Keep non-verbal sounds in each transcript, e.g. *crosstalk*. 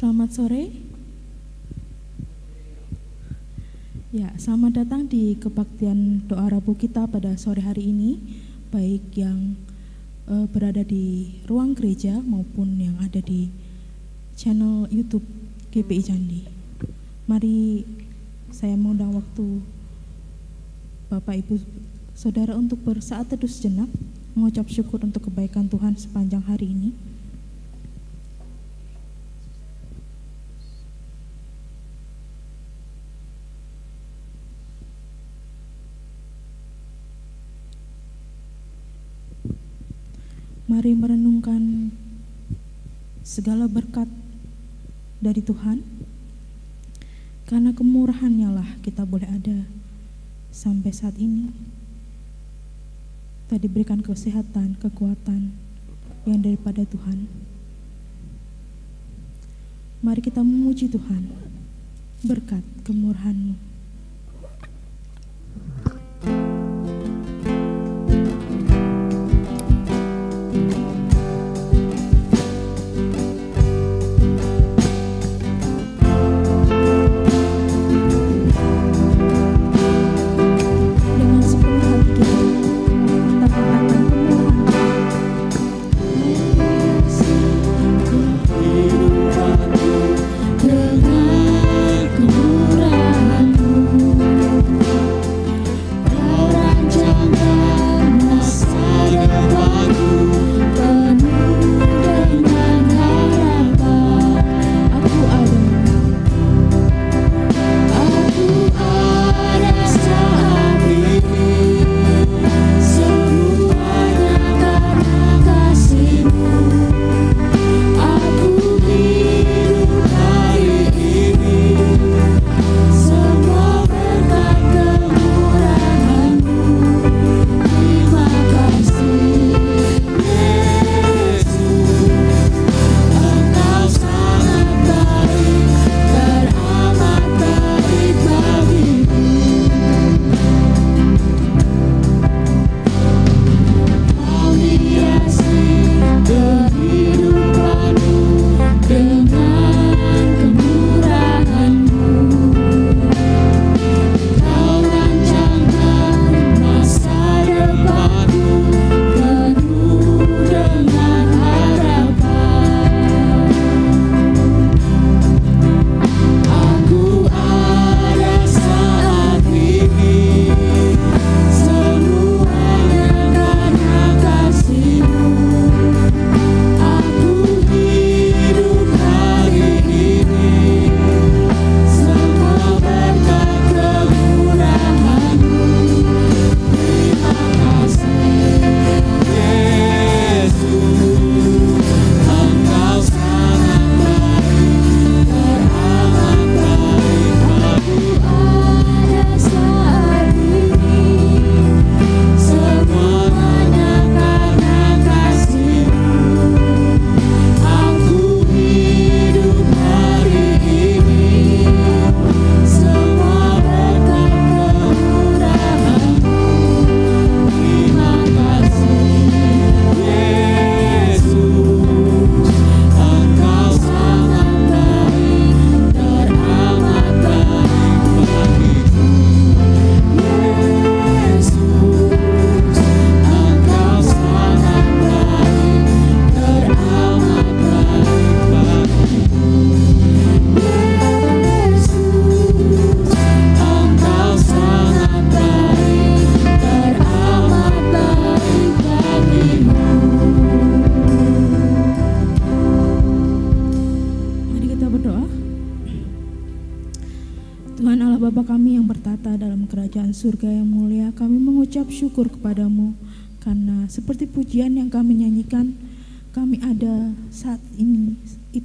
Selamat sore. Ya, selamat datang di kebaktian doa Rabu kita pada sore hari ini, baik yang uh, berada di ruang gereja maupun yang ada di channel YouTube GPI Candi. Mari saya mengundang waktu Bapak Ibu Saudara untuk bersaat teduh sejenak mengucap syukur untuk kebaikan Tuhan sepanjang hari ini. Mari merenungkan segala berkat dari Tuhan. Karena kemurahannya lah kita boleh ada sampai saat ini. Kita diberikan kesehatan, kekuatan yang daripada Tuhan. Mari kita memuji Tuhan berkat kemurahan-Mu.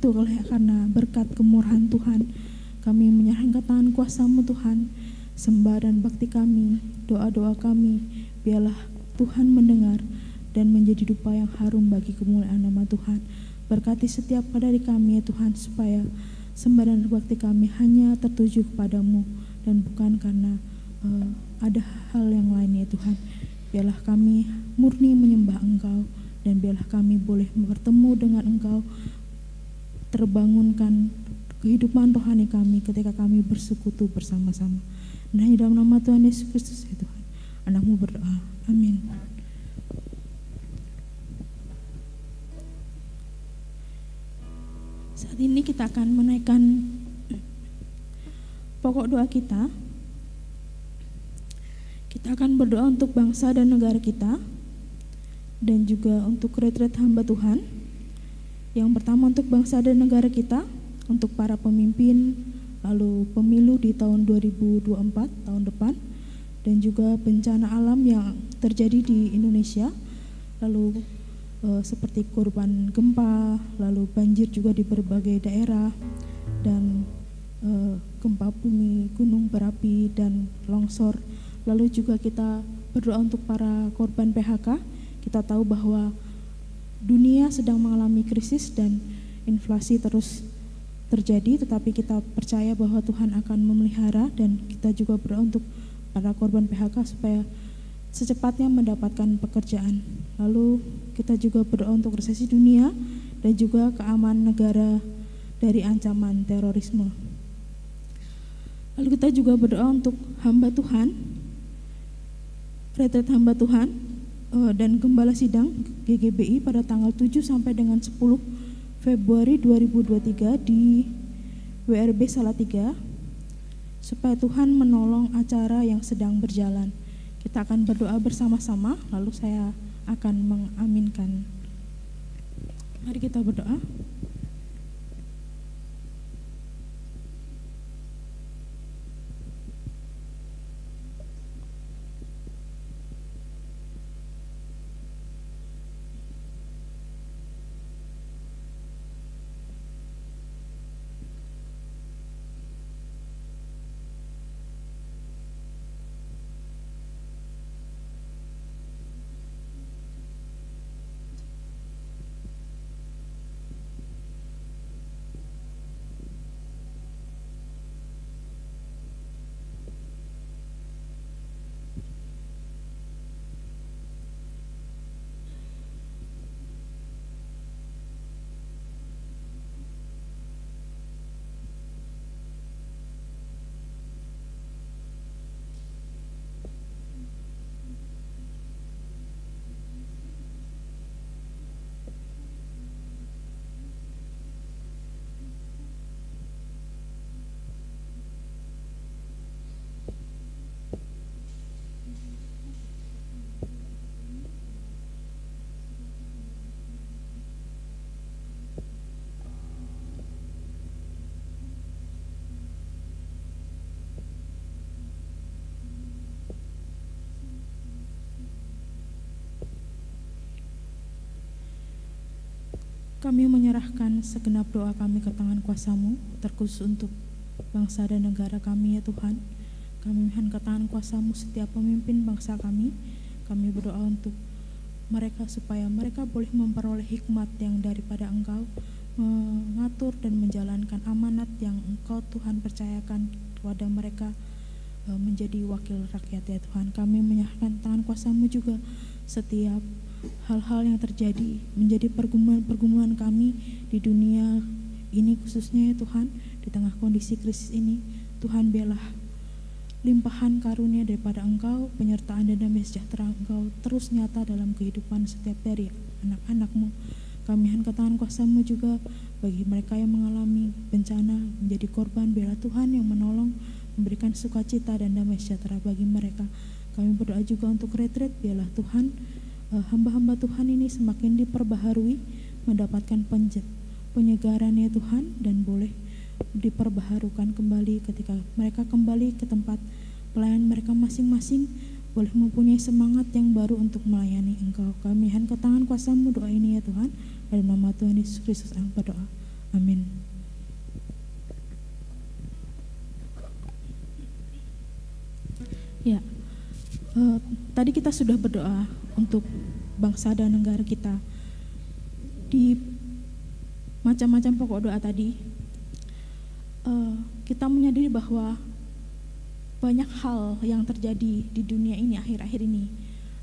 Itu oleh karena berkat kemurahan Tuhan. Kami menyerahkan tangan kuasamu Tuhan, sembah dan bakti kami, doa-doa kami, biarlah Tuhan mendengar dan menjadi dupa yang harum bagi kemuliaan nama Tuhan. Berkati setiap dari kami ya Tuhan supaya sembah dan bakti kami hanya tertuju kepadamu dan bukan karena uh, ada hal yang lain ya Tuhan. Biarlah kami murni menyembah Engkau dan biarlah kami boleh bertemu dengan Engkau terbangunkan kehidupan rohani kami ketika kami bersekutu bersama-sama. Dan hanya dalam nama Tuhan Yesus Kristus ya Tuhan, anakmu berdoa. Amin. Saat ini kita akan menaikkan pokok doa kita. Kita akan berdoa untuk bangsa dan negara kita dan juga untuk retret hamba Tuhan. Yang pertama untuk bangsa dan negara kita, untuk para pemimpin, lalu pemilu di tahun 2024 tahun depan dan juga bencana alam yang terjadi di Indonesia, lalu e, seperti korban gempa, lalu banjir juga di berbagai daerah dan e, gempa bumi, gunung berapi dan longsor. Lalu juga kita berdoa untuk para korban PHK. Kita tahu bahwa dunia sedang mengalami krisis dan inflasi terus terjadi, tetapi kita percaya bahwa Tuhan akan memelihara dan kita juga berdoa untuk para korban PHK supaya secepatnya mendapatkan pekerjaan. Lalu kita juga berdoa untuk resesi dunia dan juga keamanan negara dari ancaman terorisme. Lalu kita juga berdoa untuk hamba Tuhan, retret hamba Tuhan dan gembala sidang GGBI pada tanggal 7 sampai dengan 10 Februari 2023 di WRB Salatiga supaya Tuhan menolong acara yang sedang berjalan. Kita akan berdoa bersama-sama lalu saya akan mengaminkan. Mari kita berdoa. Kami menyerahkan segenap doa kami ke tangan kuasamu, terkhusus untuk bangsa dan negara kami ya Tuhan. Kami mohon ke tangan kuasamu setiap pemimpin bangsa kami. Kami berdoa untuk mereka supaya mereka boleh memperoleh hikmat yang daripada Engkau, mengatur dan menjalankan amanat yang Engkau Tuhan percayakan kepada mereka e, menjadi wakil rakyat ya Tuhan. Kami menyerahkan tangan kuasamu juga setiap hal-hal yang terjadi menjadi pergumulan-pergumulan kami di dunia ini khususnya ya Tuhan di tengah kondisi krisis ini. Tuhan belah limpahan karunia daripada Engkau penyertaan dan damai sejahtera Engkau terus nyata dalam kehidupan setiap dari anak-anakmu kami hendak tangan kuasamu juga bagi mereka yang mengalami bencana menjadi korban. Bela Tuhan yang menolong memberikan sukacita dan damai sejahtera bagi mereka. Kami berdoa juga untuk retret biarlah Tuhan hamba-hamba Tuhan ini semakin diperbaharui mendapatkan penjet, penyegaran ya Tuhan dan boleh diperbaharukan kembali ketika mereka kembali ke tempat pelayan mereka masing-masing boleh mempunyai semangat yang baru untuk melayani Engkau. Kami ke tangan kuasamu doa ini ya Tuhan. Dalam nama Tuhan Yesus Kristus yang berdoa. Amin. Ya, uh, tadi kita sudah berdoa untuk bangsa dan negara kita. Di macam-macam pokok doa tadi, uh, kita menyadari bahwa banyak hal yang terjadi di dunia ini akhir-akhir ini.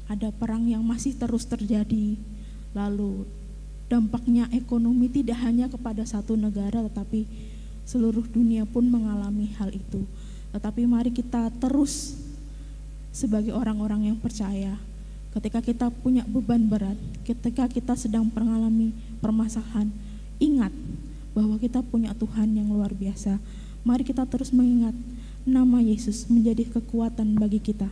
Ada perang yang masih terus terjadi, lalu dampaknya ekonomi tidak hanya kepada satu negara, tetapi seluruh dunia pun mengalami hal itu. Tetapi mari kita terus sebagai orang-orang yang percaya ketika kita punya beban berat, ketika kita sedang mengalami permasalahan, ingat bahwa kita punya Tuhan yang luar biasa. Mari kita terus mengingat nama Yesus menjadi kekuatan bagi kita.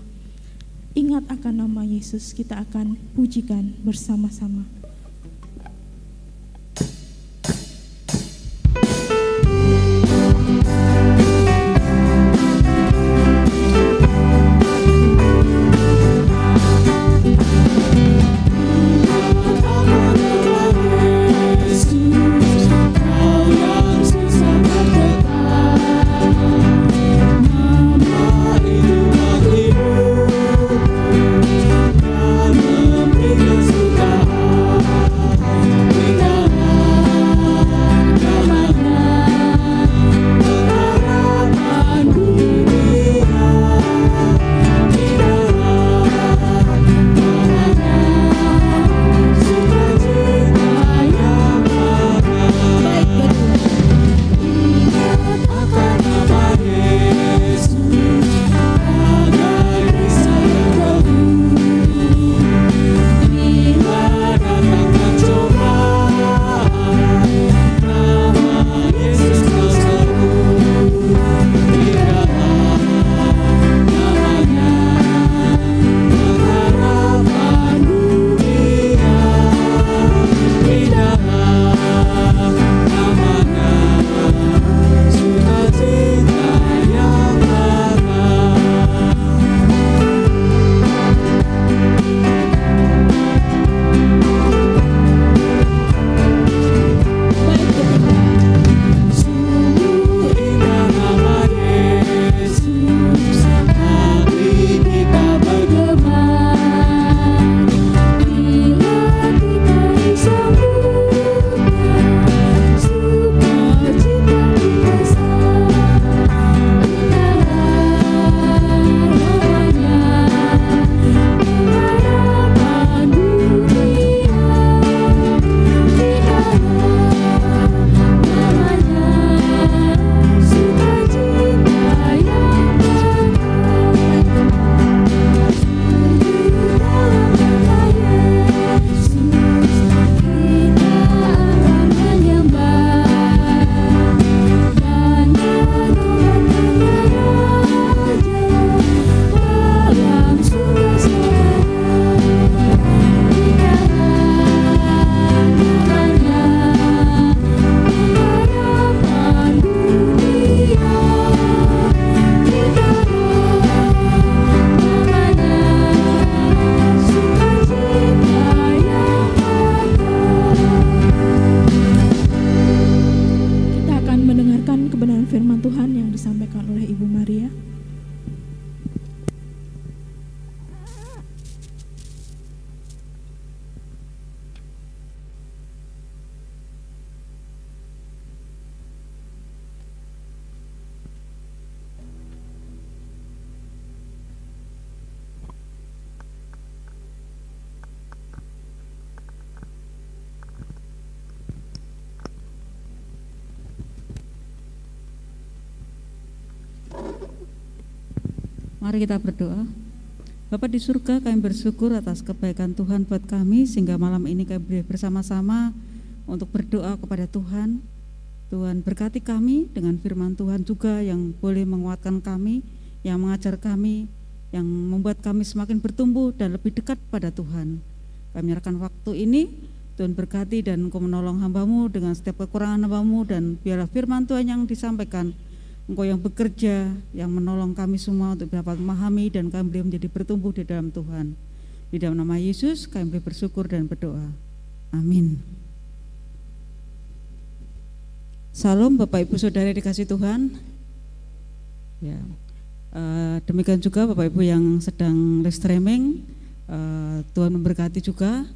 Ingat akan nama Yesus, kita akan pujikan bersama-sama. Kita berdoa. Bapak di surga kami bersyukur atas kebaikan Tuhan buat kami sehingga malam ini kami boleh bersama-sama untuk berdoa kepada Tuhan. Tuhan berkati kami dengan firman Tuhan juga yang boleh menguatkan kami, yang mengajar kami, yang membuat kami semakin bertumbuh dan lebih dekat pada Tuhan. Kami menyerahkan waktu ini, Tuhan berkati dan Engkau menolong hambamu dengan setiap kekurangan hambamu dan biarlah firman Tuhan yang disampaikan Engkau yang bekerja, yang menolong kami semua untuk dapat memahami dan kami boleh menjadi bertumbuh di dalam Tuhan. Di dalam nama Yesus kami boleh bersyukur dan berdoa. Amin. Salam Bapak Ibu Saudara dikasih Tuhan. Ya, uh, demikian juga Bapak Ibu yang sedang live streaming, uh, Tuhan memberkati juga.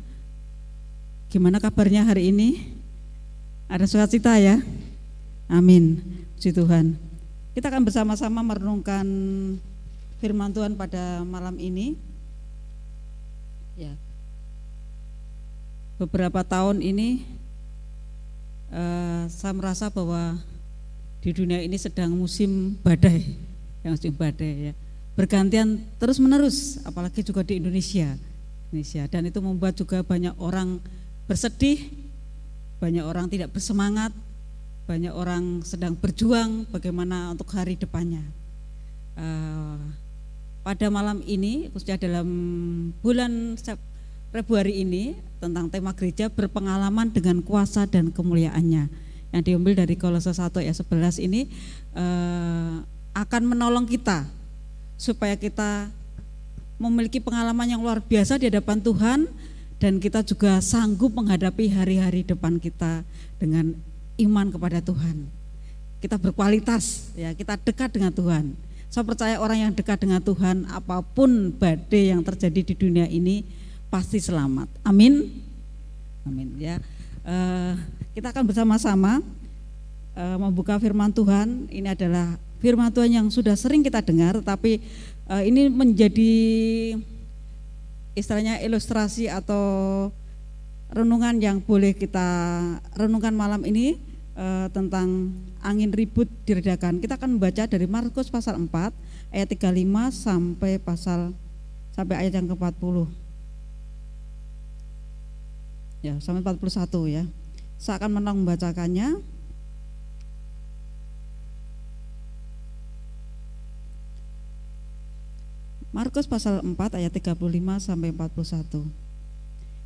Gimana kabarnya hari ini? Ada sukacita ya? Amin. Puji Tuhan. Kita akan bersama-sama merenungkan firman Tuhan pada malam ini. Ya. Beberapa tahun ini uh, saya merasa bahwa di dunia ini sedang musim badai, *laughs* yang musim badai ya. Bergantian terus menerus, apalagi juga di Indonesia. Indonesia dan itu membuat juga banyak orang bersedih, banyak orang tidak bersemangat, banyak orang sedang berjuang bagaimana untuk hari depannya. Uh, pada malam ini, khususnya dalam bulan Februari ini tentang tema gereja berpengalaman dengan kuasa dan kemuliaannya yang diambil dari Kolose 1 ayat 11 ini uh, akan menolong kita supaya kita memiliki pengalaman yang luar biasa di hadapan Tuhan dan kita juga sanggup menghadapi hari-hari depan kita dengan iman kepada Tuhan. Kita berkualitas ya, kita dekat dengan Tuhan. Saya percaya orang yang dekat dengan Tuhan apa pun badai yang terjadi di dunia ini pasti selamat. Amin. Amin ya. Uh, kita akan bersama-sama uh, membuka firman Tuhan. Ini adalah firman Tuhan yang sudah sering kita dengar tapi uh, ini menjadi istilahnya ilustrasi atau renungan yang boleh kita renungkan malam ini uh, tentang angin ribut diredakan. Kita akan membaca dari Markus pasal 4 ayat 35 sampai pasal sampai ayat yang ke-40. Ya, sampai 41 ya. Saya akan menang membacakannya. Markus pasal 4 ayat 35 sampai 41.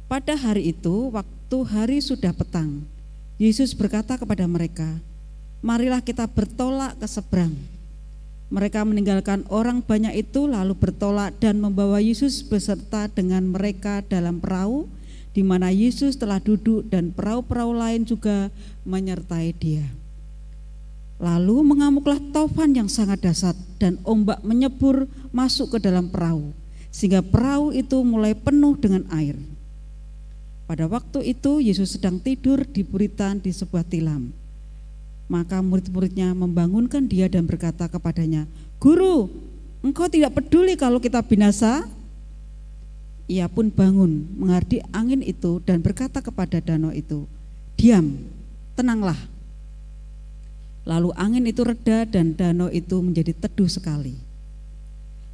Pada hari itu, waktu hari sudah petang, Yesus berkata kepada mereka, "Marilah kita bertolak ke seberang." Mereka meninggalkan orang banyak itu lalu bertolak dan membawa Yesus beserta dengan mereka dalam perahu di mana Yesus telah duduk dan perahu-perahu lain juga menyertai dia. Lalu mengamuklah taufan yang sangat dasar dan ombak menyebur masuk ke dalam perahu sehingga perahu itu mulai penuh dengan air. Pada waktu itu Yesus sedang tidur di buritan di sebuah tilam. Maka murid-muridnya membangunkan dia dan berkata kepadanya, "Guru, engkau tidak peduli kalau kita binasa?" Ia pun bangun, menghardi angin itu dan berkata kepada danau itu, "Diam, tenanglah." Lalu angin itu reda dan danau itu menjadi teduh sekali.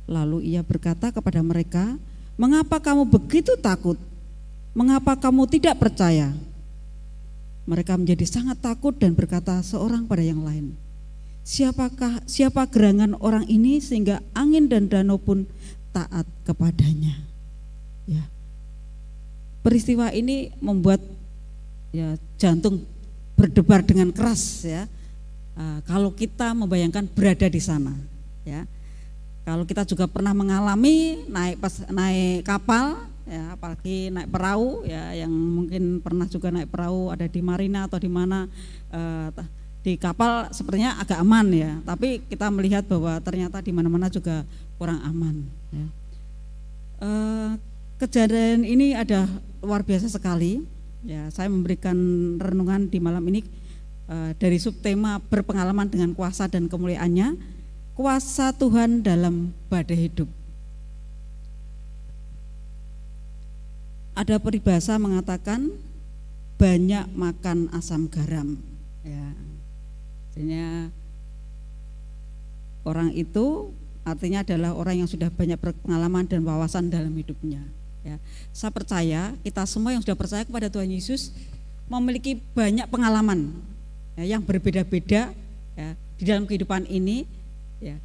Lalu ia berkata kepada mereka, "Mengapa kamu begitu takut? Mengapa kamu tidak percaya?" Mereka menjadi sangat takut dan berkata seorang pada yang lain, "Siapakah siapa gerangan orang ini sehingga angin dan danau pun taat kepadanya?" Ya. Peristiwa ini membuat ya jantung berdebar dengan keras ya uh, kalau kita membayangkan berada di sana ya kalau kita juga pernah mengalami naik pas naik kapal ya apalagi naik perahu ya yang mungkin pernah juga naik perahu ada di marina atau di mana uh, di kapal sepertinya agak aman ya tapi kita melihat bahwa ternyata di mana-mana juga kurang aman ya. uh, kejadian ini ada luar biasa sekali ya saya memberikan renungan di malam ini Eh, dari subtema berpengalaman dengan kuasa dan kemuliaannya, kuasa Tuhan dalam badai hidup. Ada peribahasa mengatakan banyak makan asam garam. Ya. Artinya orang itu artinya adalah orang yang sudah banyak berpengalaman dan wawasan dalam hidupnya. Ya. Saya percaya kita semua yang sudah percaya kepada Tuhan Yesus memiliki banyak pengalaman ya, yang berbeda-beda ya, di dalam kehidupan ini ya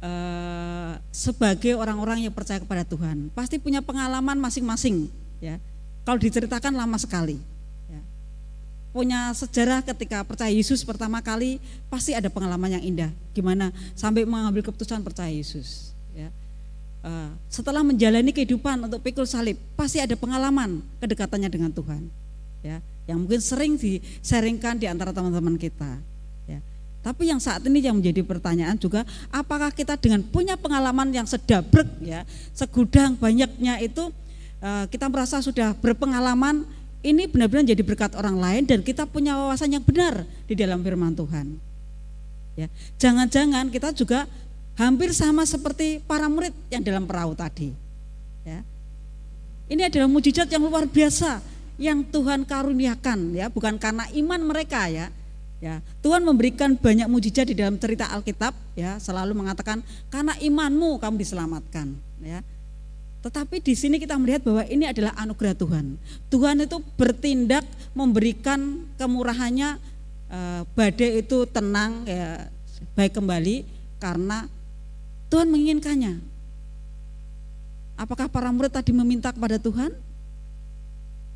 eh, sebagai orang-orang yang percaya kepada Tuhan pasti punya pengalaman masing-masing ya kalau diceritakan lama sekali ya. punya sejarah ketika percaya Yesus pertama kali pasti ada pengalaman yang indah gimana sampai mengambil keputusan percaya Yesus ya Uh, setelah menjalani kehidupan untuk pikul salib pasti ada pengalaman kedekatannya dengan Tuhan ya yang mungkin sering diseringkan di antara teman-teman kita. Ya. Tapi yang saat ini yang menjadi pertanyaan juga, apakah kita dengan punya pengalaman yang sedabrek ya, segudang banyaknya itu kita merasa sudah berpengalaman, ini benar-benar jadi berkat orang lain dan kita punya wawasan yang benar di dalam firman Tuhan. Ya, jangan-jangan kita juga hampir sama seperti para murid yang dalam perahu tadi. Ya. Ini adalah mujizat yang luar biasa yang Tuhan karuniakan ya, bukan karena iman mereka ya, Ya, Tuhan memberikan banyak mujizat di dalam cerita Alkitab ya, selalu mengatakan karena imanmu kamu diselamatkan ya. Tetapi di sini kita melihat bahwa ini adalah anugerah Tuhan. Tuhan itu bertindak memberikan kemurahannya eh, badai itu tenang ya baik kembali karena Tuhan menginginkannya. Apakah para murid tadi meminta kepada Tuhan?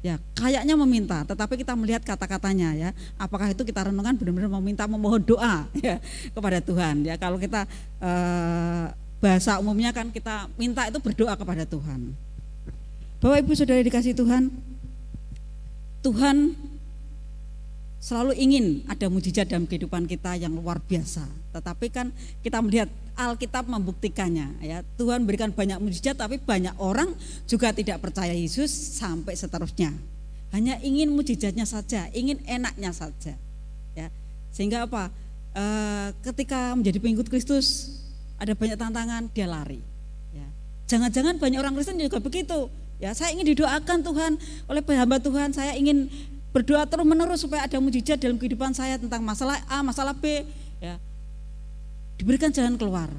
Ya, kayaknya meminta, tetapi kita melihat kata-katanya ya. Apakah itu kita renungkan benar-benar meminta memohon doa *laughs* ya kepada Tuhan ya. Kalau kita eh, bahasa umumnya kan kita minta itu berdoa kepada Tuhan. Bapak Ibu Saudara dikasih Tuhan, Tuhan selalu ingin ada mujizat dalam kehidupan kita yang luar biasa. Tetapi kan kita melihat Alkitab membuktikannya ya. Tuhan berikan banyak mujizat tapi banyak orang juga tidak percaya Yesus sampai seterusnya. Hanya ingin mujizatnya saja, ingin enaknya saja. Ya. Sehingga apa? E, ketika menjadi pengikut Kristus ada banyak tantangan dia lari. Ya. Jangan-jangan banyak orang Kristen juga begitu. Ya, saya ingin didoakan Tuhan oleh hamba Tuhan, saya ingin berdoa terus menerus supaya ada mujizat dalam kehidupan saya tentang masalah A, masalah B, ya. Diberikan jalan keluar.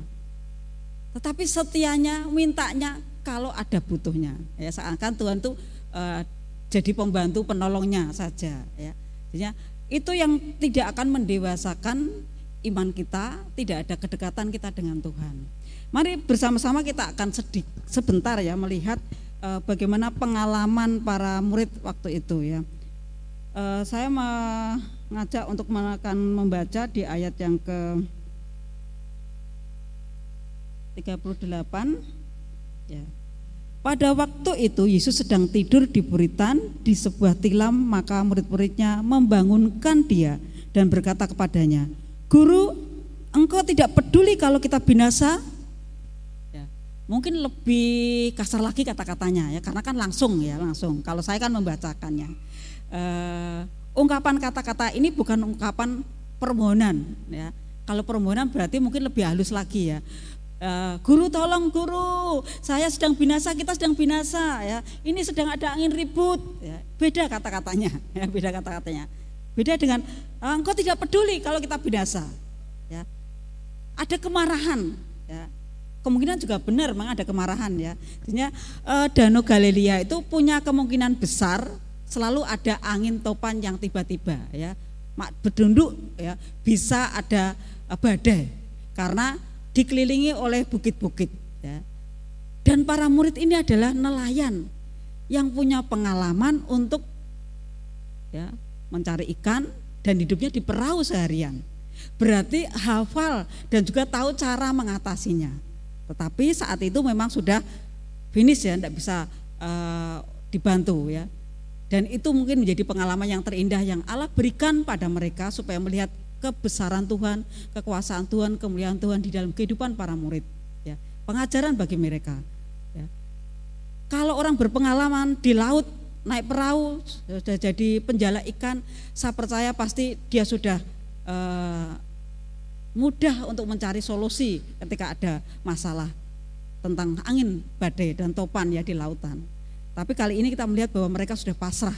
Tetapi setianya, mintanya kalau ada butuhnya. Ya, seakan Tuhan itu uh, jadi pembantu penolongnya saja, ya. Jadi itu yang tidak akan mendewasakan iman kita, tidak ada kedekatan kita dengan Tuhan. Mari bersama-sama kita akan sedih sebentar ya melihat uh, bagaimana pengalaman para murid waktu itu ya. Uh, saya mengajak untuk akan membaca di ayat yang ke 38 ya. Pada waktu itu Yesus sedang tidur di buritan di sebuah tilam maka murid-muridnya membangunkan dia dan berkata kepadanya, "Guru, engkau tidak peduli kalau kita binasa?" Ya, mungkin lebih kasar lagi kata-katanya ya karena kan langsung ya, langsung. Kalau saya kan membacakannya uh, ungkapan kata-kata ini bukan ungkapan permohonan ya. Kalau permohonan berarti mungkin lebih halus lagi ya. Uh, guru tolong guru, saya sedang binasa, kita sedang binasa ya. Ini sedang ada angin ribut ya. Beda kata-katanya ya, *laughs* beda kata-katanya. Beda dengan uh, engkau tidak peduli kalau kita binasa ya. Ada kemarahan ya. Kemungkinan juga benar memang ada kemarahan ya. Artinya uh, Danau Galilea itu punya kemungkinan besar selalu ada angin topan yang tiba-tiba ya berdunduk ya bisa ada eh, badai karena dikelilingi oleh bukit-bukit ya. dan para murid ini adalah nelayan yang punya pengalaman untuk ya mencari ikan dan hidupnya di perahu seharian berarti hafal dan juga tahu cara mengatasinya tetapi saat itu memang sudah finish ya tidak bisa uh, dibantu ya dan itu mungkin menjadi pengalaman yang terindah yang Allah berikan pada mereka supaya melihat kebesaran Tuhan, kekuasaan Tuhan, kemuliaan Tuhan di dalam kehidupan para murid. Ya, pengajaran bagi mereka. Ya. Kalau orang berpengalaman di laut naik perahu sudah jadi penjala ikan, saya percaya pasti dia sudah uh, mudah untuk mencari solusi ketika ada masalah tentang angin badai dan topan ya di lautan. Tapi kali ini kita melihat bahwa mereka sudah pasrah.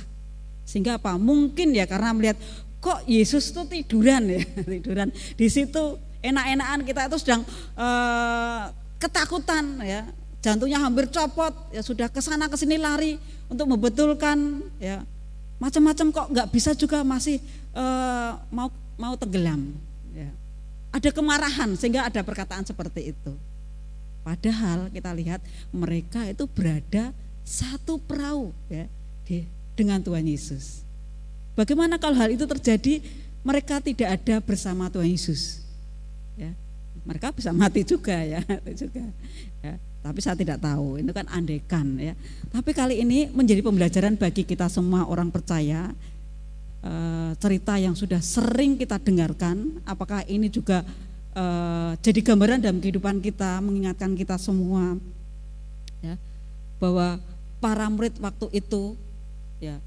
Sehingga apa? Mungkin ya karena melihat kok Yesus itu tiduran ya, *laughs* tiduran. Di situ enak-enakan kita itu sedang uh, ketakutan ya. Jantungnya hampir copot, ya sudah ke sana ke sini lari untuk membetulkan ya. Macam-macam kok nggak bisa juga masih uh, mau mau tenggelam ya. Ada kemarahan sehingga ada perkataan seperti itu. Padahal kita lihat mereka itu berada satu perahu ya di, dengan Tuhan Yesus. Bagaimana kalau hal itu terjadi mereka tidak ada bersama Tuhan Yesus? Ya, mereka bisa mati juga ya, *laughs* juga. Tapi saya tidak tahu, itu kan andekan ya. Tapi kali ini menjadi pembelajaran bagi kita semua orang percaya eh, cerita yang sudah sering kita dengarkan, apakah ini juga eh, jadi gambaran dalam kehidupan kita, mengingatkan kita semua ya. Bahwa para murid waktu itu ya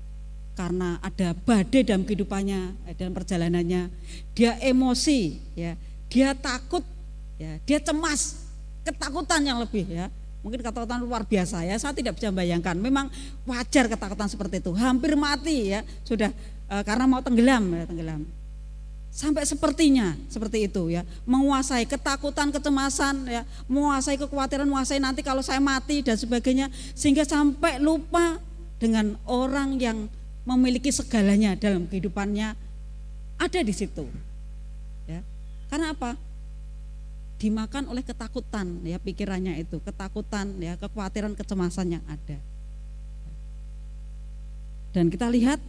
karena ada badai dalam kehidupannya eh, dalam perjalanannya dia emosi ya. Dia takut ya. Dia cemas ketakutan yang lebih ya. Mungkin ketakutan luar biasa ya. Saya tidak bisa bayangkan memang wajar ketakutan seperti itu. Hampir mati ya. Sudah e, karena mau tenggelam ya tenggelam. Sampai sepertinya seperti itu ya. Menguasai ketakutan kecemasan ya. Menguasai kekhawatiran menguasai nanti kalau saya mati dan sebagainya. Sehingga sampai lupa dengan orang yang memiliki segalanya dalam kehidupannya ada di situ ya. Karena apa dimakan oleh ketakutan ya pikirannya itu ketakutan ya kekhawatiran kecemasan yang ada. Dan kita lihat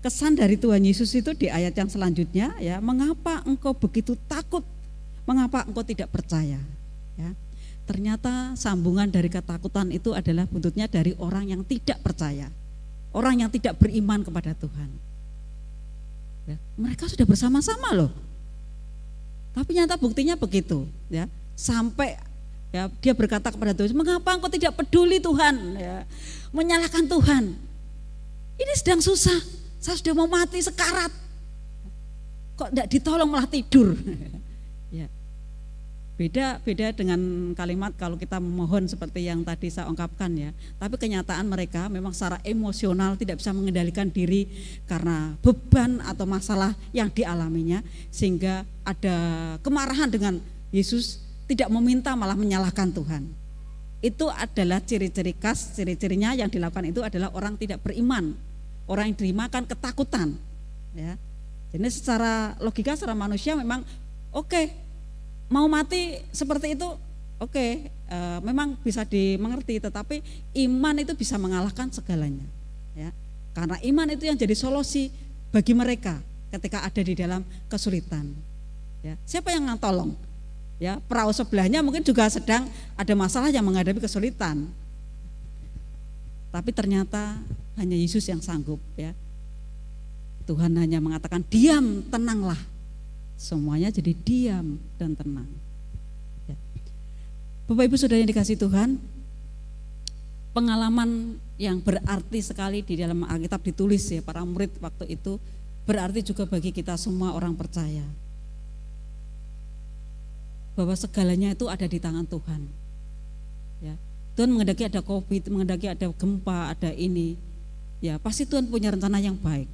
kesan dari Tuhan Yesus itu di ayat yang selanjutnya ya mengapa engkau begitu takut? Mengapa engkau tidak percaya? Ya ternyata sambungan dari ketakutan itu adalah buntutnya dari orang yang tidak percaya orang yang tidak beriman kepada Tuhan. Ya, mereka sudah bersama-sama loh tapi nyata buktinya begitu ya sampai ya dia berkata kepada Tuhan mengapa engkau tidak peduli Tuhan ya menyalahkan Tuhan ini sedang susah saya sudah mau mati sekarat. Kok tidak ditolong malah tidur. *laughs* Beda beda dengan kalimat kalau kita memohon seperti yang tadi saya ungkapkan ya. Tapi kenyataan mereka memang secara emosional tidak bisa mengendalikan diri karena beban atau masalah yang dialaminya sehingga ada kemarahan dengan Yesus tidak meminta malah menyalahkan Tuhan. Itu adalah ciri-ciri khas, ciri-cirinya yang dilakukan itu adalah orang tidak beriman orang yang dimakan ketakutan ya jadi secara logika secara manusia memang oke okay, mau mati seperti itu oke okay, e, memang bisa dimengerti tetapi iman itu bisa mengalahkan segalanya ya karena iman itu yang jadi solusi bagi mereka ketika ada di dalam kesulitan ya siapa yang tolong ya perahu sebelahnya mungkin juga sedang ada masalah yang menghadapi kesulitan tapi ternyata hanya Yesus yang sanggup ya. Tuhan hanya mengatakan diam, tenanglah. Semuanya jadi diam dan tenang. Ya. Bapak Ibu sudah yang dikasih Tuhan, pengalaman yang berarti sekali di dalam Alkitab ditulis ya para murid waktu itu berarti juga bagi kita semua orang percaya bahwa segalanya itu ada di tangan Tuhan. Ya. Tuhan mengendaki ada COVID, mengendaki ada gempa, ada ini. Ya, pasti Tuhan punya rencana yang baik.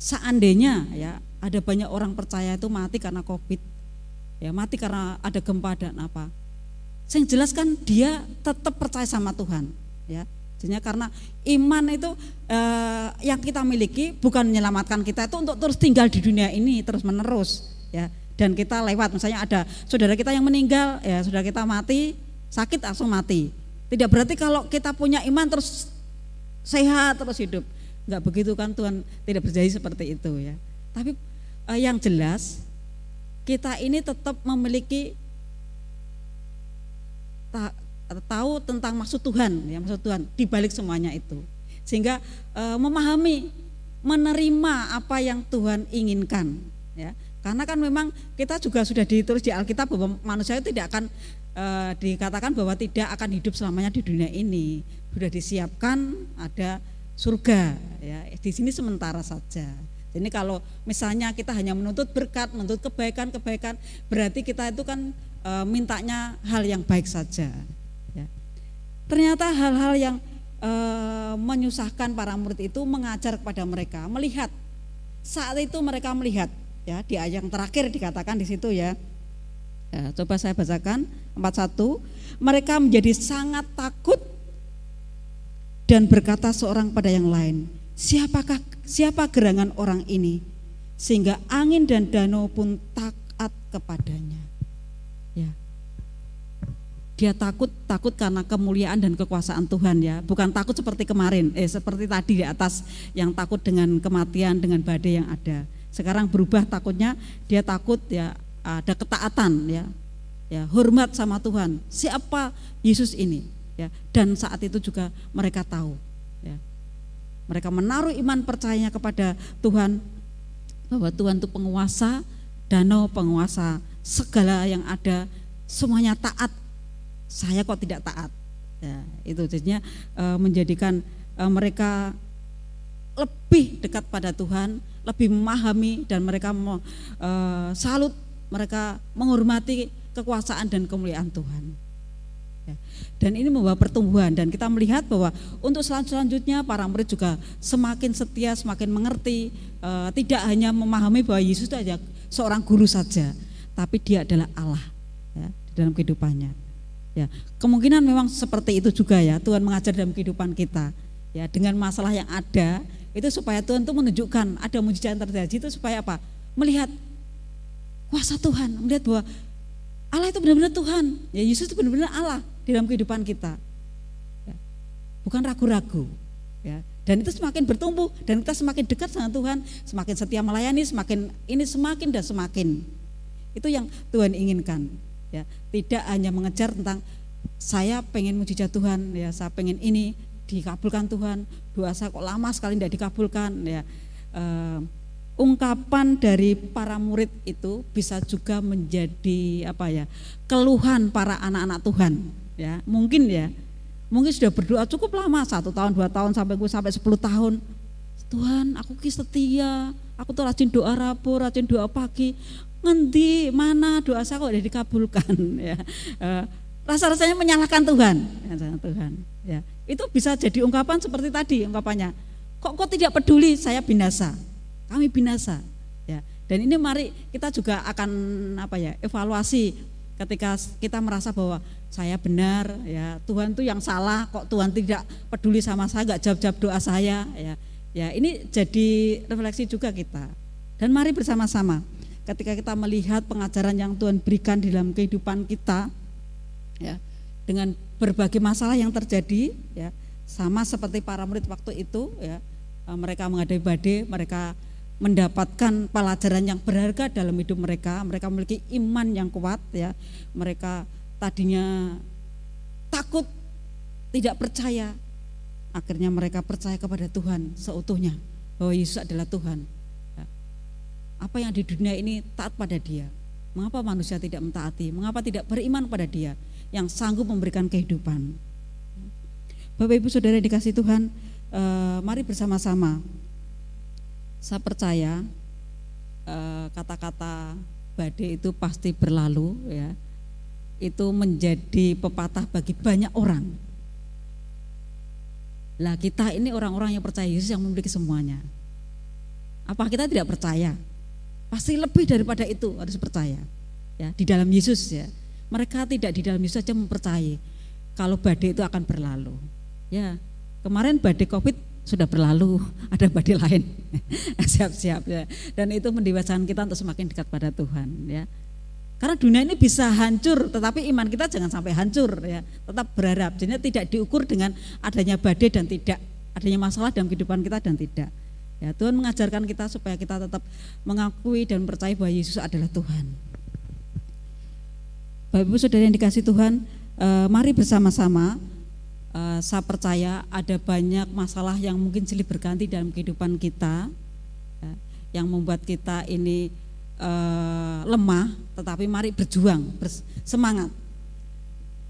Seandainya ya ada banyak orang percaya itu mati karena COVID, ya mati karena ada gempa dan apa. Saya jelaskan dia tetap percaya sama Tuhan, ya. Jadi karena iman itu eh, yang kita miliki bukan menyelamatkan kita itu untuk terus tinggal di dunia ini terus menerus, ya. Dan kita lewat, misalnya ada saudara kita yang meninggal, ya saudara kita mati, sakit langsung mati. Tidak berarti kalau kita punya iman terus sehat terus hidup. Enggak begitu kan Tuhan tidak berjanji seperti itu ya. Tapi eh, yang jelas kita ini tetap memiliki ta, tahu tentang maksud Tuhan ya maksud Tuhan di balik semuanya itu. Sehingga eh, memahami menerima apa yang Tuhan inginkan ya. Karena kan memang kita juga sudah ditulis di Alkitab bahwa manusia itu tidak akan e, dikatakan bahwa tidak akan hidup selamanya di dunia ini. Sudah disiapkan ada surga ya. Di sini sementara saja. Jadi kalau misalnya kita hanya menuntut berkat, menuntut kebaikan-kebaikan, berarti kita itu kan e, mintanya hal yang baik saja. Ya. Ternyata hal-hal yang e, menyusahkan para murid itu mengajar kepada mereka, melihat saat itu mereka melihat ya di ayat yang terakhir dikatakan di situ ya Ya, coba saya bacakan 41. Mereka menjadi sangat takut dan berkata seorang pada yang lain, siapakah siapa gerangan orang ini sehingga angin dan danau pun taat kepadanya. Ya. Dia takut takut karena kemuliaan dan kekuasaan Tuhan ya, bukan takut seperti kemarin, eh seperti tadi di atas yang takut dengan kematian dengan badai yang ada. Sekarang berubah takutnya dia takut ya ada ketaatan ya ya hormat sama Tuhan siapa Yesus ini ya dan saat itu juga mereka tahu mereka menaruh iman percayanya kepada Tuhan bahwa Tuhan itu penguasa danau penguasa segala yang ada semuanya taat saya kok tidak taat ya itu jadinya e, menjadikan e, mereka lebih dekat pada Tuhan lebih memahami dan mereka e, salut mereka menghormati kekuasaan dan kemuliaan Tuhan. Dan ini membawa pertumbuhan dan kita melihat bahwa untuk selanjutnya para murid juga semakin setia, semakin mengerti, e, tidak hanya memahami bahwa Yesus itu hanya seorang guru saja, tapi dia adalah Allah ya, dalam kehidupannya. Ya, kemungkinan memang seperti itu juga ya Tuhan mengajar dalam kehidupan kita. Ya, dengan masalah yang ada itu supaya Tuhan itu menunjukkan ada mujizat yang terjadi itu supaya apa? Melihat kuasa Tuhan, melihat bahwa Allah itu benar-benar Tuhan. Ya Yesus itu benar-benar Allah di dalam kehidupan kita. Ya, bukan ragu-ragu. Ya, dan itu semakin bertumbuh dan kita semakin dekat dengan Tuhan, semakin setia melayani, semakin ini semakin dan semakin. Itu yang Tuhan inginkan. Ya, tidak hanya mengejar tentang saya pengen mujizat Tuhan, ya saya pengen ini dikabulkan Tuhan. Doa saya kok lama sekali tidak dikabulkan, ya. Uh, ungkapan dari para murid itu bisa juga menjadi apa ya keluhan para anak-anak Tuhan ya mungkin ya. Mungkin sudah berdoa cukup lama satu tahun dua tahun sampai gue sampai sepuluh tahun. Tuhan aku kis setia aku tuh rajin doa rabu rajin doa pagi. Ngendi mana doa saya kok udah dikabulkan *laughs* ya. Uh, rasa-rasanya menyalahkan Tuhan. Ya, Tuhan ya. Itu bisa jadi ungkapan seperti tadi ungkapannya. Kok kok tidak peduli? Saya binasa. Kami binasa ya. Dan ini mari kita juga akan apa ya evaluasi ketika kita merasa bahwa saya benar ya Tuhan itu yang salah kok Tuhan tidak peduli sama saya nggak jawab-jawab doa saya ya ya ini jadi refleksi juga kita dan mari bersama-sama ketika kita melihat pengajaran yang Tuhan berikan di dalam kehidupan kita ya dengan berbagai masalah yang terjadi ya sama seperti para murid waktu itu ya mereka menghadapi badai mereka mendapatkan pelajaran yang berharga dalam hidup mereka. Mereka memiliki iman yang kuat ya. Mereka tadinya takut, tidak percaya. Akhirnya mereka percaya kepada Tuhan seutuhnya bahwa Yesus adalah Tuhan. Ya. Apa yang di dunia ini taat pada Dia. Mengapa manusia tidak mentaati? Mengapa tidak beriman pada Dia yang sanggup memberikan kehidupan? Bapak Ibu Saudara dikasih Tuhan, eh, mari bersama-sama saya percaya eh, kata-kata badai itu pasti berlalu ya. Itu menjadi pepatah bagi banyak orang. Lah kita ini orang-orang yang percaya Yesus yang memiliki semuanya. Apa kita tidak percaya? Pasti lebih daripada itu harus percaya. Ya, di dalam Yesus ya. Mereka tidak di dalam Yesus saja mempercayai kalau badai itu akan berlalu. Ya, kemarin badai Covid sudah berlalu, *laughs* ada badai lain. *laughs* Siap-siap ya. Dan itu mendewasakan kita untuk semakin dekat pada Tuhan ya. Karena dunia ini bisa hancur, tetapi iman kita jangan sampai hancur ya. Tetap berharap. Jadi tidak diukur dengan adanya badai dan tidak adanya masalah dalam kehidupan kita dan tidak. Ya, Tuhan mengajarkan kita supaya kita tetap mengakui dan percaya bahwa Yesus adalah Tuhan. Bapak Ibu Saudara yang dikasih Tuhan, eh, mari bersama-sama uh, saya percaya ada banyak masalah yang mungkin silih berganti dalam kehidupan kita ya, yang membuat kita ini uh, lemah tetapi mari berjuang bersemangat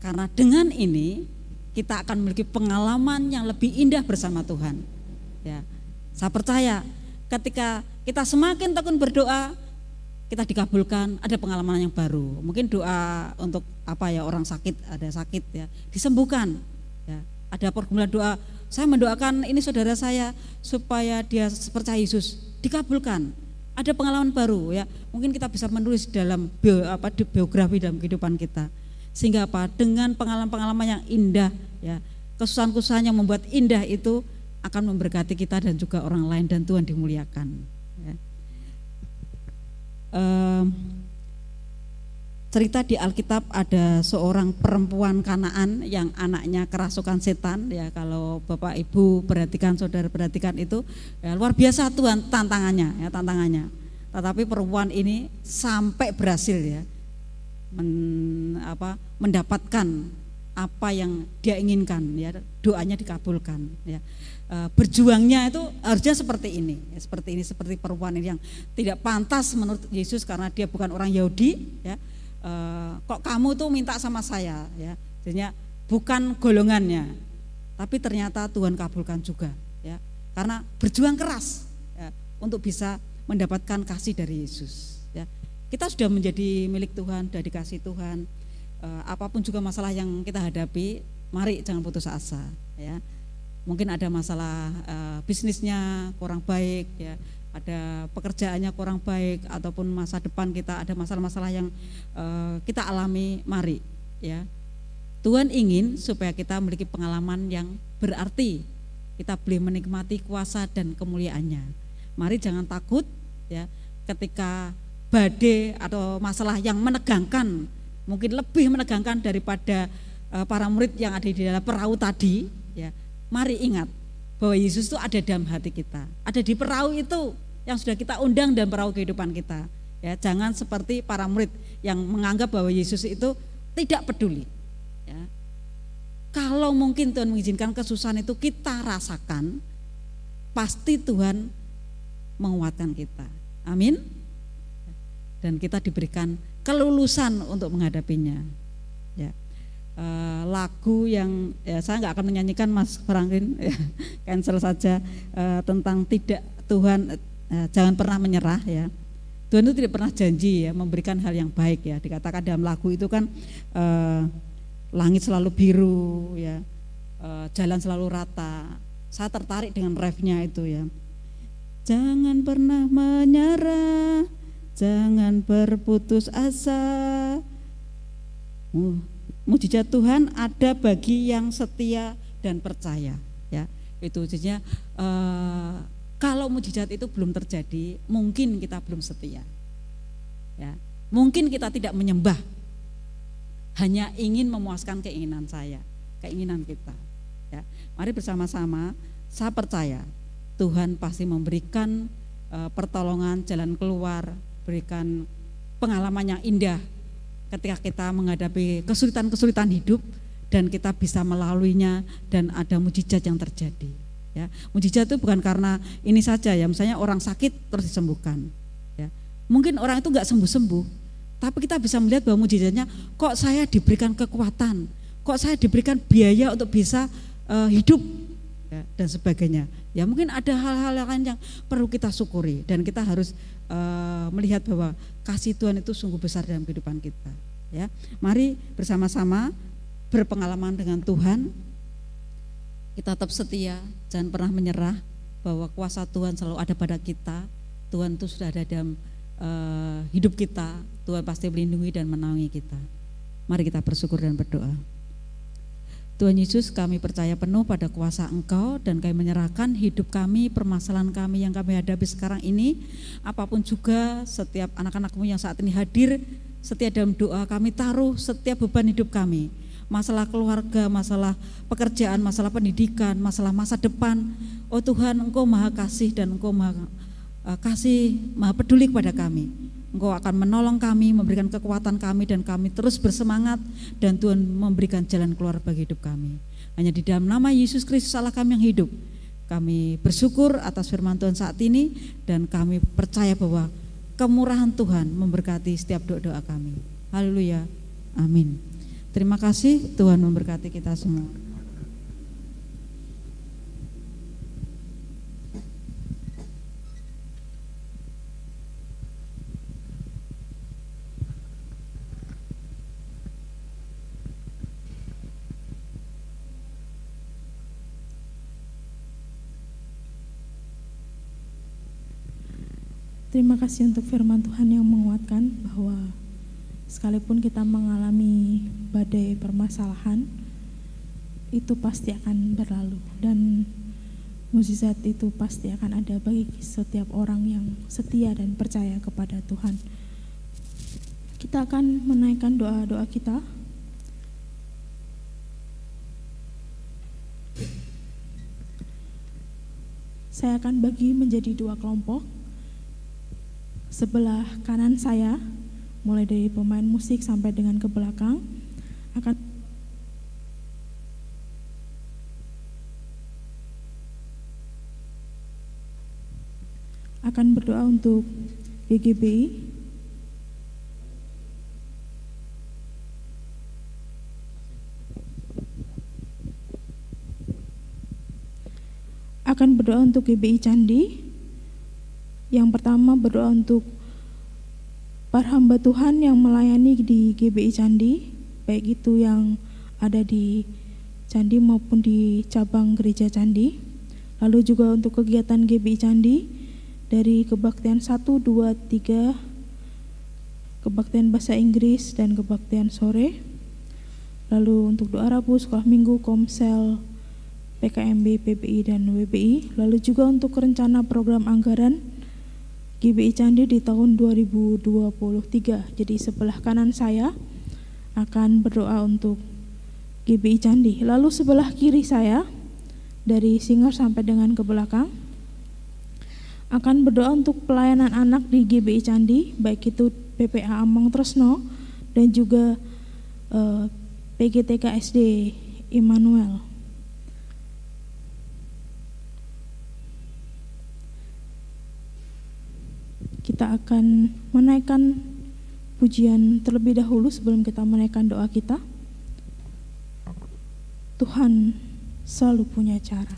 karena dengan ini kita akan memiliki pengalaman yang lebih indah bersama Tuhan ya saya percaya ketika kita semakin tekun berdoa kita dikabulkan ada pengalaman yang baru mungkin doa untuk apa ya orang sakit ada sakit ya disembuhkan Ya, ada pergumulan doa. Saya mendoakan ini saudara saya supaya dia percaya Yesus dikabulkan. Ada pengalaman baru ya. Mungkin kita bisa menulis dalam bio, apa di biografi dalam kehidupan kita. Sehingga apa? Dengan pengalaman-pengalaman yang indah ya, kesusahan-kesusahan yang membuat indah itu akan memberkati kita dan juga orang lain dan Tuhan dimuliakan. Ya. Um, cerita di Alkitab ada seorang perempuan Kanaan yang anaknya kerasukan setan. Ya kalau Bapak Ibu perhatikan saudara perhatikan itu ya, luar biasa Tuhan tantangannya ya tantangannya. Tetapi perempuan ini sampai berhasil ya men, apa, mendapatkan apa yang dia inginkan ya doanya dikabulkan ya. E, berjuangnya itu harusnya seperti ini ya, seperti ini seperti perempuan ini yang tidak pantas menurut Yesus karena dia bukan orang Yahudi ya e, kok kamu tuh minta sama saya ya. Jadinya bukan golongannya tapi ternyata Tuhan kabulkan juga ya. Karena berjuang keras ya, untuk bisa mendapatkan kasih dari Yesus ya. Kita sudah menjadi milik Tuhan sudah dikasih Tuhan. Uh, apa pun juga masalah yang kita hadapi, mari jangan putus asa ya. Mungkin ada masalah uh, bisnisnya kurang baik ya, ada pekerjaannya kurang baik ataupun masa depan kita ada masalah-masalah yang uh, kita alami, mari ya. Tuhan ingin supaya kita memiliki pengalaman yang berarti. Kita boleh menikmati kuasa dan kemuliaannya. Mari jangan takut ya ketika badai atau masalah yang menegangkan mungkin lebih menegangkan daripada uh, para murid yang ada di dalam perahu tadi, ya. Mari ingat bahwa Yesus itu ada dalam hati kita, ada di perahu itu yang sudah kita undang dan perahu kehidupan kita. Ya, jangan seperti para murid yang menganggap bahwa Yesus itu tidak peduli. Ya. Kalau mungkin Tuhan mengizinkan kesusahan itu kita rasakan, pasti Tuhan menguatkan kita. Amin. Dan kita diberikan kelulusan untuk menghadapinya. Ya. E, lagu yang ya, saya nggak akan menyanyikan Mas Franklin, ya, *laughs* cancel saja e, tentang tidak Tuhan e, jangan pernah menyerah ya. Tuhan itu tidak pernah janji ya memberikan hal yang baik ya. Dikatakan dalam lagu itu kan e, langit selalu biru ya, e, jalan selalu rata. Saya tertarik dengan refnya itu ya. Jangan pernah menyerah Jangan berputus asa. Mujizat Tuhan ada bagi yang setia dan percaya. Ya, itu maksudnya uh, kalau mujizat itu belum terjadi, mungkin kita belum setia. Ya, mungkin kita tidak menyembah, hanya ingin memuaskan keinginan saya, keinginan kita. Ya, mari bersama-sama, saya percaya Tuhan pasti memberikan uh, pertolongan jalan keluar berikan pengalaman yang indah ketika kita menghadapi kesulitan-kesulitan hidup dan kita bisa melaluinya dan ada mujizat yang terjadi. Ya, mujizat itu bukan karena ini saja ya, misalnya orang sakit terus disembuhkan. Ya, mungkin orang itu nggak sembuh-sembuh, tapi kita bisa melihat bahwa mujizatnya kok saya diberikan kekuatan, kok saya diberikan biaya untuk bisa uh, hidup ya, dan sebagainya. Ya mungkin ada hal-hal lain yang perlu kita syukuri dan kita harus uh, melihat bahwa kasih Tuhan itu sungguh besar dalam kehidupan kita. Ya, mari bersama-sama berpengalaman dengan Tuhan. Kita tetap setia, jangan pernah menyerah bahwa kuasa Tuhan selalu ada pada kita. Tuhan itu sudah ada dalam uh, hidup kita. Tuhan pasti melindungi dan menaungi kita. Mari kita bersyukur dan berdoa. Tuhan Yesus kami percaya penuh pada kuasa Engkau dan kami menyerahkan hidup kami, permasalahan kami yang kami hadapi sekarang ini. Apa pun juga setiap anak-anakmu yang saat ini hadir, setiap dalam doa kami taruh setiap beban hidup kami. Masalah keluarga, masalah pekerjaan, masalah pendidikan, masalah masa depan. Oh Tuhan Engkau maha kasih dan Engkau maha uh, kasih, maha peduli kepada kami. Engkau akan menolong kami, memberikan kekuatan kami dan kami terus bersemangat dan Tuhan memberikan jalan keluar bagi hidup kami. Hanya di dalam nama Yesus Kristus Allah kami yang hidup. Kami bersyukur atas firman Tuhan saat ini dan kami percaya bahwa kemurahan Tuhan memberkati setiap doa-doa kami. Haleluya. Amin. Terima kasih Tuhan memberkati kita semua. Terima kasih untuk firman Tuhan yang menguatkan bahwa sekalipun kita mengalami badai permasalahan, itu pasti akan berlalu dan mukjizat itu pasti akan ada bagi setiap orang yang setia dan percaya kepada Tuhan. Kita akan menaikkan doa-doa kita. Saya akan bagi menjadi dua kelompok sebelah kanan saya, mulai dari pemain musik sampai dengan ke belakang, akan akan berdoa untuk GGBI akan berdoa untuk GBI Candi yang pertama berdoa untuk para hamba Tuhan yang melayani di GBI Candi. baik itu yang ada di Candi maupun di cabang gereja Candi. Lalu juga untuk kegiatan GBI Candi dari kebaktian 1, 2, 3, kebaktian bahasa Inggris dan kebaktian sore. Lalu untuk doa Rabu, sekolah minggu, komsel, PKMB, PBI, dan WBI. Lalu juga untuk rencana program anggaran GBI Candi di tahun 2023. Jadi sebelah kanan saya akan berdoa untuk GBI Candi. Lalu sebelah kiri saya dari singer sampai dengan ke belakang akan berdoa untuk pelayanan anak di GBI Candi, baik itu PPA Among Tresno dan juga eh, PGTK SD Immanuel. Kita akan menaikkan pujian terlebih dahulu sebelum kita menaikkan doa kita. Tuhan selalu punya cara.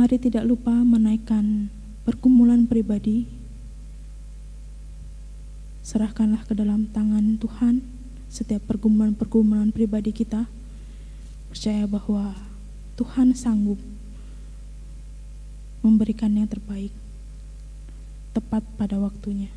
Mari tidak lupa menaikkan pergumulan pribadi. Serahkanlah ke dalam tangan Tuhan setiap pergumulan-pergumulan pribadi kita. Percaya bahwa Tuhan sanggup memberikan yang terbaik tepat pada waktunya.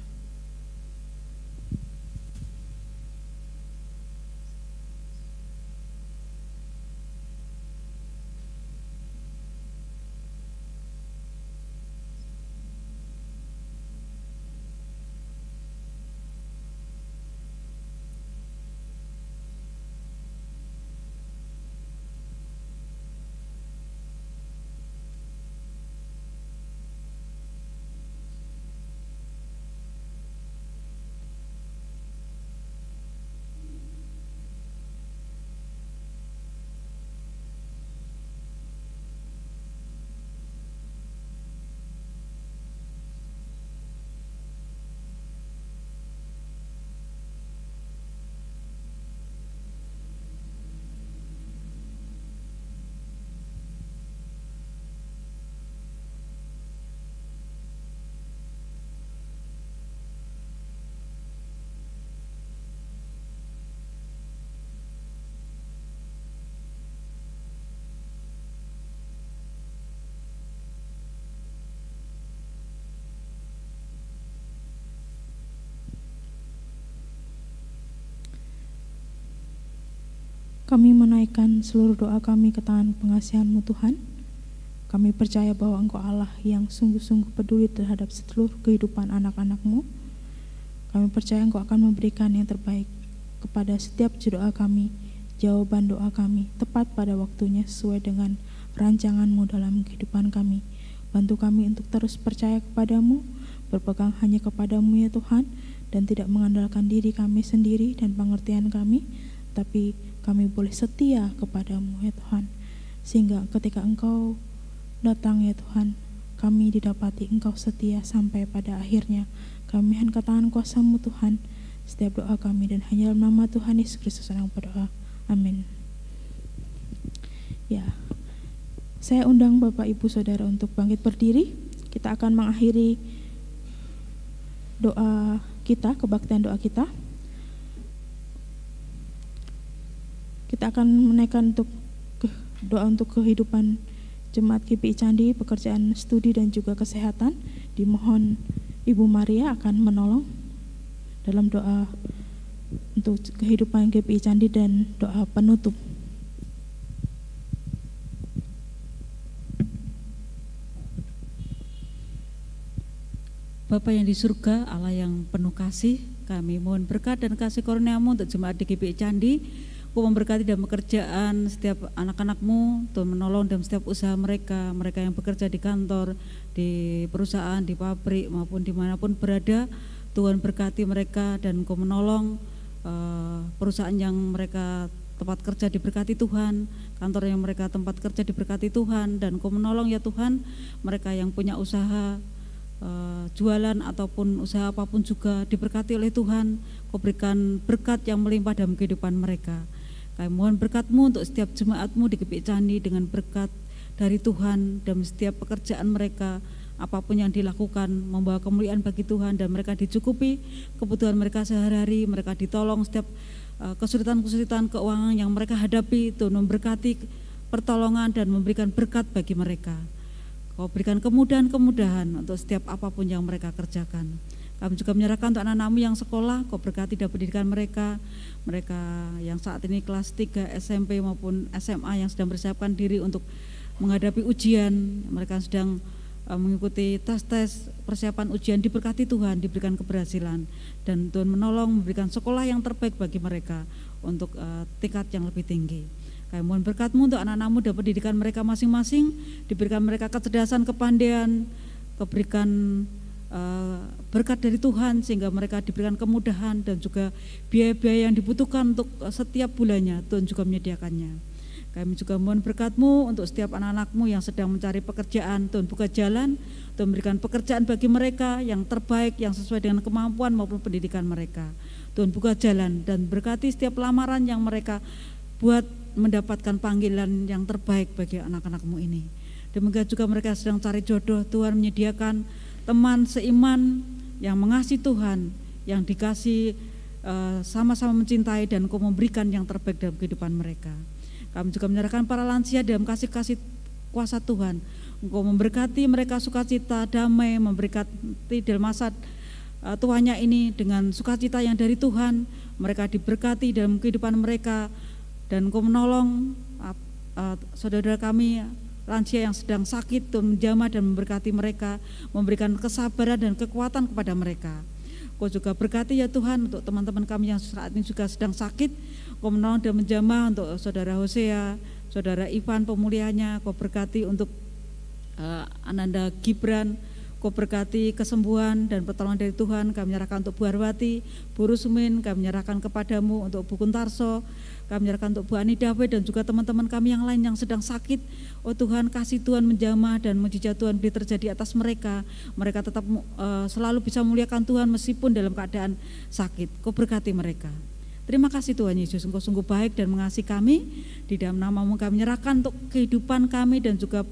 Kami menaikkan seluruh doa kami ke tangan pengasihan-Mu Tuhan. Kami percaya bahwa Engkau Allah yang sungguh-sungguh peduli terhadap seluruh kehidupan anak-anak-Mu. Kami percaya Engkau akan memberikan yang terbaik kepada setiap doa kami, jawaban doa kami, tepat pada waktunya sesuai dengan rancangan-Mu dalam kehidupan kami. Bantu kami untuk terus percaya kepadamu, berpegang hanya kepadamu ya Tuhan, dan tidak mengandalkan diri kami sendiri dan pengertian kami, tapi kami boleh setia kepadamu ya Tuhan. Sehingga ketika engkau datang ya Tuhan kami didapati engkau setia sampai pada akhirnya. Kami hendak tangan kuasamu Tuhan. Setiap doa kami dan hanya dalam nama Tuhan Yesus Kristus yang berdoa. Amin. Ya. Saya undang Bapak Ibu Saudara untuk bangkit berdiri. Kita akan mengakhiri doa kita kebaktian doa kita Kita akan menaikkan untuk doa untuk kehidupan Jemaat KPI Candi, pekerjaan studi dan juga kesehatan. Dimohon Ibu Maria akan menolong dalam doa untuk kehidupan KPI Candi dan doa penutup. Bapa yang di surga, Allah yang penuh kasih, kami mohon berkat dan kasih karuniamu untuk jemaat di GPI Candi, Kau memberkati dalam pekerjaan setiap anak-anakmu, Tuhan menolong dalam setiap usaha mereka, mereka yang bekerja di kantor, di perusahaan, di pabrik maupun di mana pun berada, Tuhan berkati mereka dan Kau menolong uh, perusahaan yang mereka tempat kerja diberkati Tuhan, kantor yang mereka tempat kerja diberkati Tuhan, dan Kau menolong ya Tuhan mereka yang punya usaha uh, jualan ataupun usaha apa pun juga diberkati oleh Tuhan, Kau berikan berkat yang melimpah dalam kehidupan mereka. Kami mohon berkatmu untuk setiap jemaatmu di Kepik Candi dengan berkat dari Tuhan dan setiap pekerjaan mereka. Apa pun yang dilakukan membawa kemuliaan bagi Tuhan dan mereka dicukupi. Kebutuhan mereka sehari-hari mereka ditolong setiap uh, kesulitan-kesulitan keuangan yang mereka hadapi Tuhan memberkati pertolongan dan memberikan berkat bagi mereka. Kau berikan kemudahan-kemudahan untuk setiap apa pun yang mereka kerjakan kami juga menyerahkan untuk anak-anakmu yang sekolah, kau berkati dan pendidikan mereka, mereka yang saat ini kelas 3 SMP maupun SMA yang sedang bersiapkan diri untuk menghadapi ujian, mereka sedang uh, mengikuti tes-tes persiapan ujian diberkati Tuhan, diberikan keberhasilan dan Tuhan menolong memberikan sekolah yang terbaik bagi mereka untuk uh, tingkat yang lebih tinggi. Kami mohon berkatmu untuk anak-anakmu dan pendidikan mereka masing-masing, diberikan mereka kecerdasan, kepandaian, keberikan Eh, berkat dari Tuhan sehingga mereka diberikan kemudahan dan juga biaya-biaya yang dibutuhkan untuk eh, setiap bulannya Tuhan juga menyediakannya. Kami juga mohon berkatmu untuk setiap anak-anakmu yang sedang mencari pekerjaan, Tuhan buka jalan, Tuhan memberikan pekerjaan bagi mereka yang terbaik, yang sesuai dengan kemampuan maupun pendidikan mereka. Tuhan buka jalan dan berkati setiap lamaran yang mereka buat mendapatkan panggilan yang terbaik bagi anak-anakmu ini. Demikian juga mereka sedang cari jodoh, Tuhan menyediakan teman seiman yang mengasihi Tuhan, yang dikasih eh, sama-sama mencintai dan kau memberikan yang terbaik dalam kehidupan mereka. Kami juga menyerahkan para lansia dalam kasih-kasih kuasa Tuhan. Engkau memberkati mereka sukacita, damai, memberkati dalam masa uh, tuanya ini dengan sukacita yang dari Tuhan. Mereka diberkati dalam kehidupan mereka dan engkau menolong uh, saudara kami lansia yang sedang sakit menjamah dan memberkati mereka, memberikan kesabaran dan kekuatan kepada mereka. Kau juga berkati ya Tuhan untuk teman-teman kami yang saat ini juga sedang sakit, Kau menolong dan menjamah untuk saudara Hosea, saudara Ivan pemulihannya, Kau berkati untuk uh, Ananda Gibran, Kau berkati kesembuhan dan pertolongan dari Tuhan, kami menyerahkan untuk Bu Arwati, Bu Rusmin, kami menyerahkan kepadamu untuk Bu Kuntarso, kami menyerahkan untuk Bu Ani Dawe dan juga teman-teman kami yang lain yang sedang sakit. Oh Tuhan, kasih Tuhan menjamah dan mujizat Tuhan beri terjadi atas mereka. Mereka tetap uh, selalu bisa memuliakan Tuhan meskipun dalam keadaan sakit. Kau berkati mereka. Terima kasih Tuhan Yesus, Engkau sungguh baik dan mengasihi kami. Di dalam namamu kami menyerahkan untuk kehidupan kami dan juga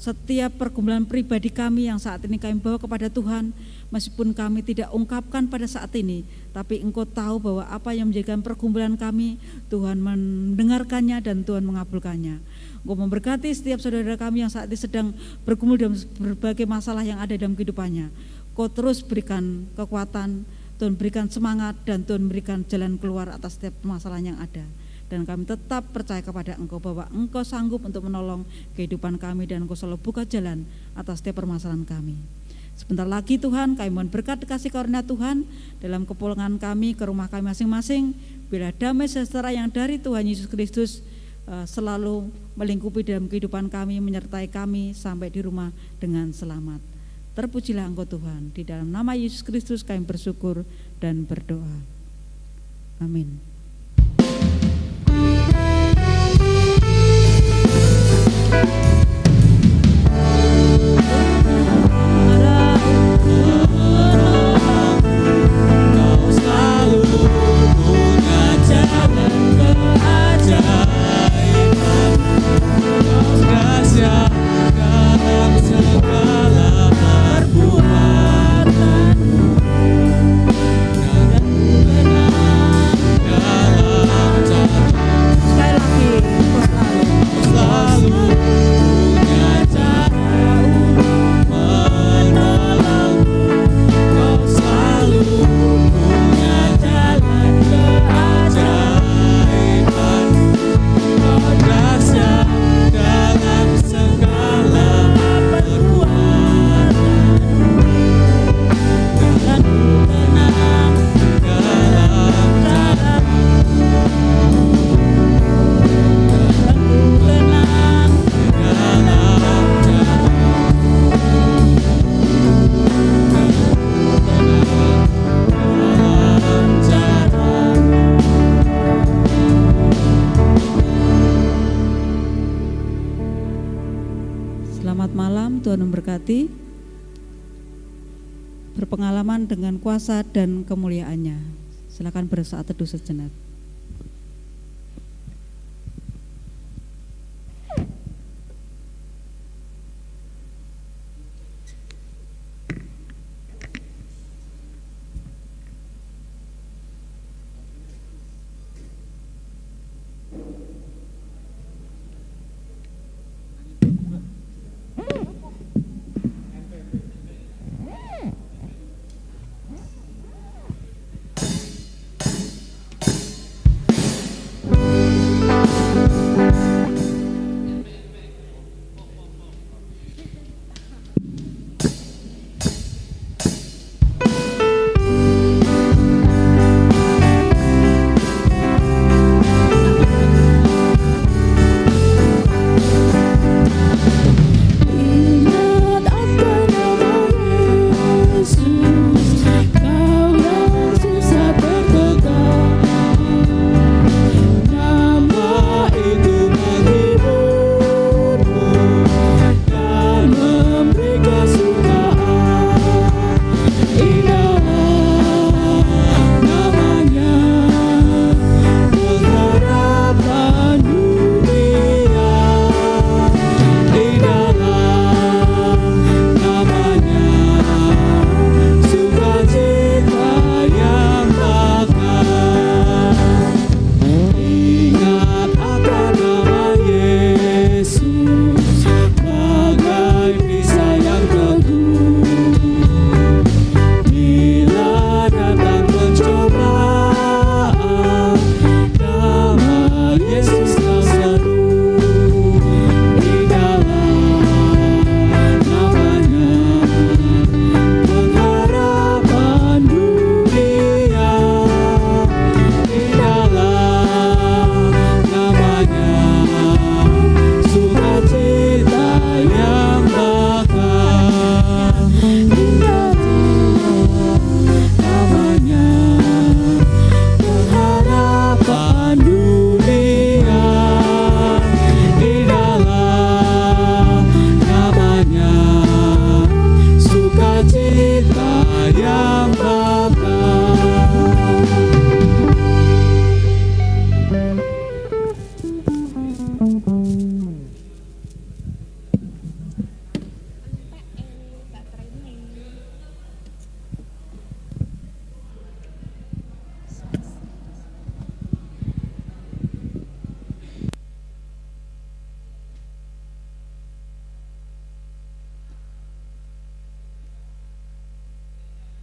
setiap pergumulan pribadi kami yang saat ini kami bawa kepada Tuhan, meskipun kami tidak ungkapkan pada saat ini, tapi Engkau tahu bahwa apa yang menjadikan pergumulan kami, Tuhan mendengarkannya dan Tuhan mengabulkannya. Engkau memberkati setiap saudara kami yang saat ini sedang bergumul dalam berbagai masalah yang ada dalam kehidupannya. Kau terus berikan kekuatan, Tuhan berikan semangat dan Tuhan berikan jalan keluar atas setiap masalah yang ada dan kami tetap percaya kepada Engkau bahwa Engkau sanggup untuk menolong kehidupan kami dan Engkau selalu buka jalan atas setiap permasalahan kami. Sebentar lagi Tuhan, kami mohon berkat kasih karunia Tuhan dalam kepulangan kami ke rumah kami masing-masing. Bila damai sejahtera yang dari Tuhan Yesus Kristus eh, selalu melingkupi dalam kehidupan kami, menyertai kami sampai di rumah dengan selamat. Terpujilah Engkau Tuhan. Di dalam nama Yesus Kristus kami bersyukur dan berdoa. Amin. Berpengalaman dengan kuasa dan kemuliaannya. Silakan bersaat teduh sejenak.